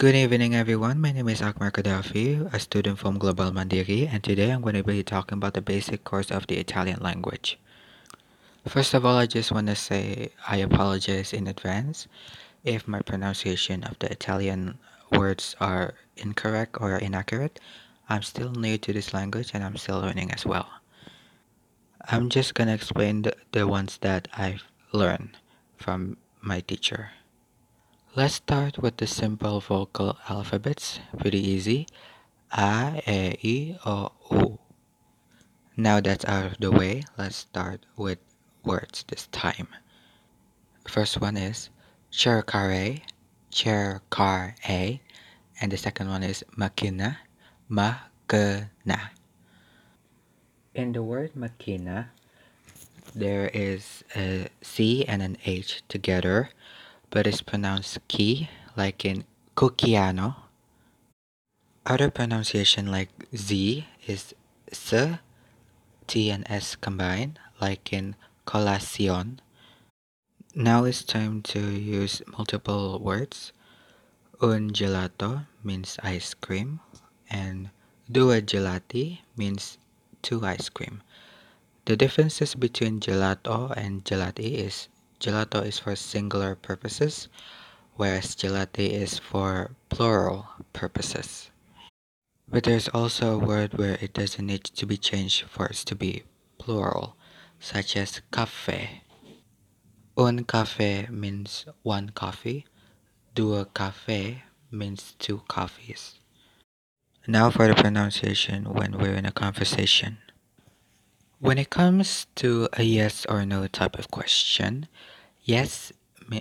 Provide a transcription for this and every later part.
Good evening, everyone. My name is Akmar Gaddafi, a student from Global Mandiri, and today I'm going to be talking about the basic course of the Italian language. First of all, I just want to say I apologize in advance if my pronunciation of the Italian words are incorrect or inaccurate. I'm still new to this language and I'm still learning as well. I'm just going to explain the, the ones that I've learned from my teacher. Let's start with the simple vocal alphabets. Pretty easy. A, E, I, O, U. Now that's out of the way, let's start with words this time. First one is cercare, cercare, and the second one is macchina, makena. In the word macchina, there is a C and an H together, but it's pronounced ki, like in Cucchiano. Other pronunciation like Z is S, T and S combined, like in colación. Now it's time to use multiple words. Un gelato means ice cream, and due gelati means two ice cream. The differences between gelato and gelati is gelato is for singular purposes, whereas gelati is for plural purposes. But there's also a word where it doesn't need to be changed for it to be plural, such as cafe. Un cafe means one coffee. Due cafe means two coffees. Now for the pronunciation when we're in a conversation. When it comes to a yes or no type of question, yes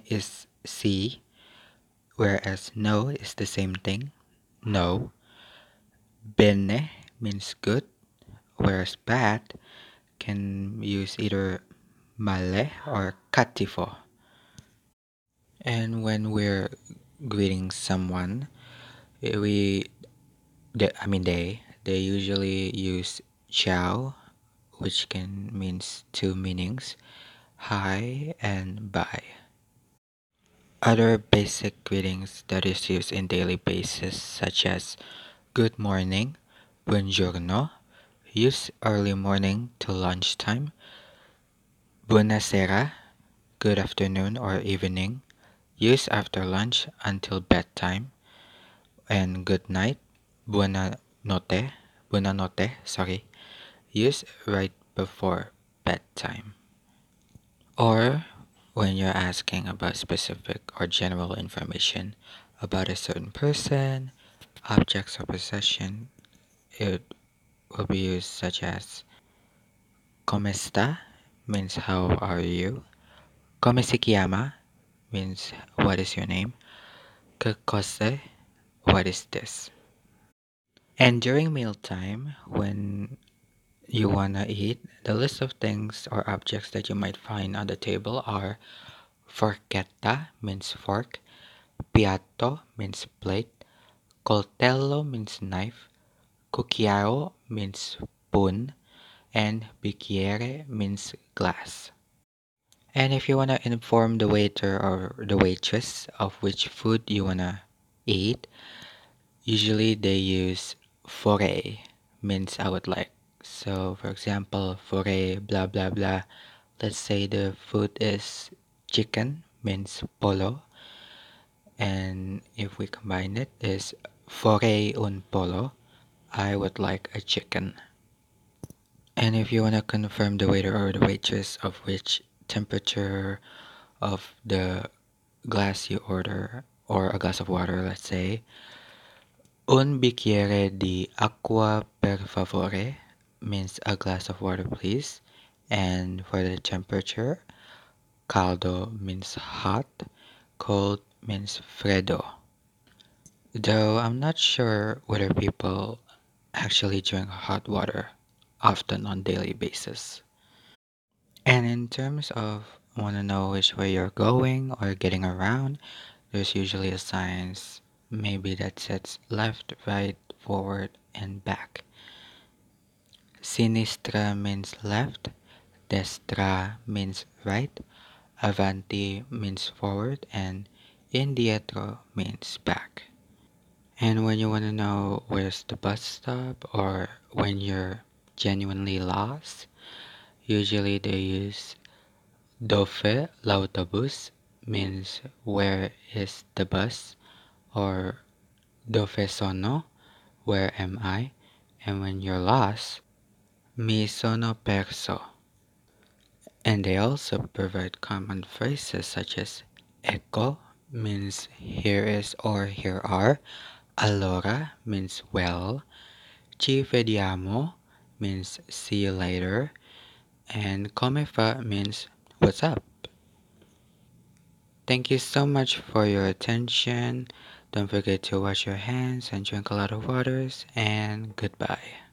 is C, whereas no is the same thing, no. Bene means good, whereas bad can use either male or cattivo. And when we're greeting someone, eh, we, they, I mean they, they usually use ciao, which can means two meanings, hi and bye. Other basic greetings that is used in daily basis such as good morning, buongiorno, use early morning to lunchtime, buonasera, good afternoon or evening, use after lunch until bedtime, and good night, buona notte, buona notte, sorry, use right before bedtime. Or when you're asking about specific or general information about a certain person, objects or possession, it will be used such as Come esta means how are you? Chiama means what is your name? Que? What is this? And during mealtime, when you wanna eat, the list of things or objects that you might find on the table are forchetta means fork, piatto means plate, coltello means knife, cucchiaio means spoon, and bicchiere means glass. And if you want to inform the waiter or the waitress of which food you want to eat, usually they use fore, means I would like. So, for example, for a blah blah blah. Let's say the food is chicken, means polo. And if we combine it, is fore un polo. I would like a chicken. And if you want to confirm the waiter or the waitress of which temperature of the glass you order, or a glass of water, let's say, un bicchiere di acqua per favore means a glass of water, please. And for the temperature, caldo means hot, cold means freddo. Though I'm not sure whether people actually drink hot water often on daily basis. And in terms of want to know which way you're going or getting around, there's usually a signs maybe that says left, right, forward, and back. Sinistra means left, destra means right, avanti means forward, and indietro means back. And when you want to know where's the bus stop or when you're genuinely lost, usually they use Dove l'autobus means where is the bus or Dove sono where am I? And when you're lost, mi sono perso. And they also provide common phrases such as ecco means here is or here are, allora means well, ci vediamo means see you later, and come fa means what's up. Thank you so much for your attention. Don't forget to wash your hands and drink a lot of waters, and goodbye.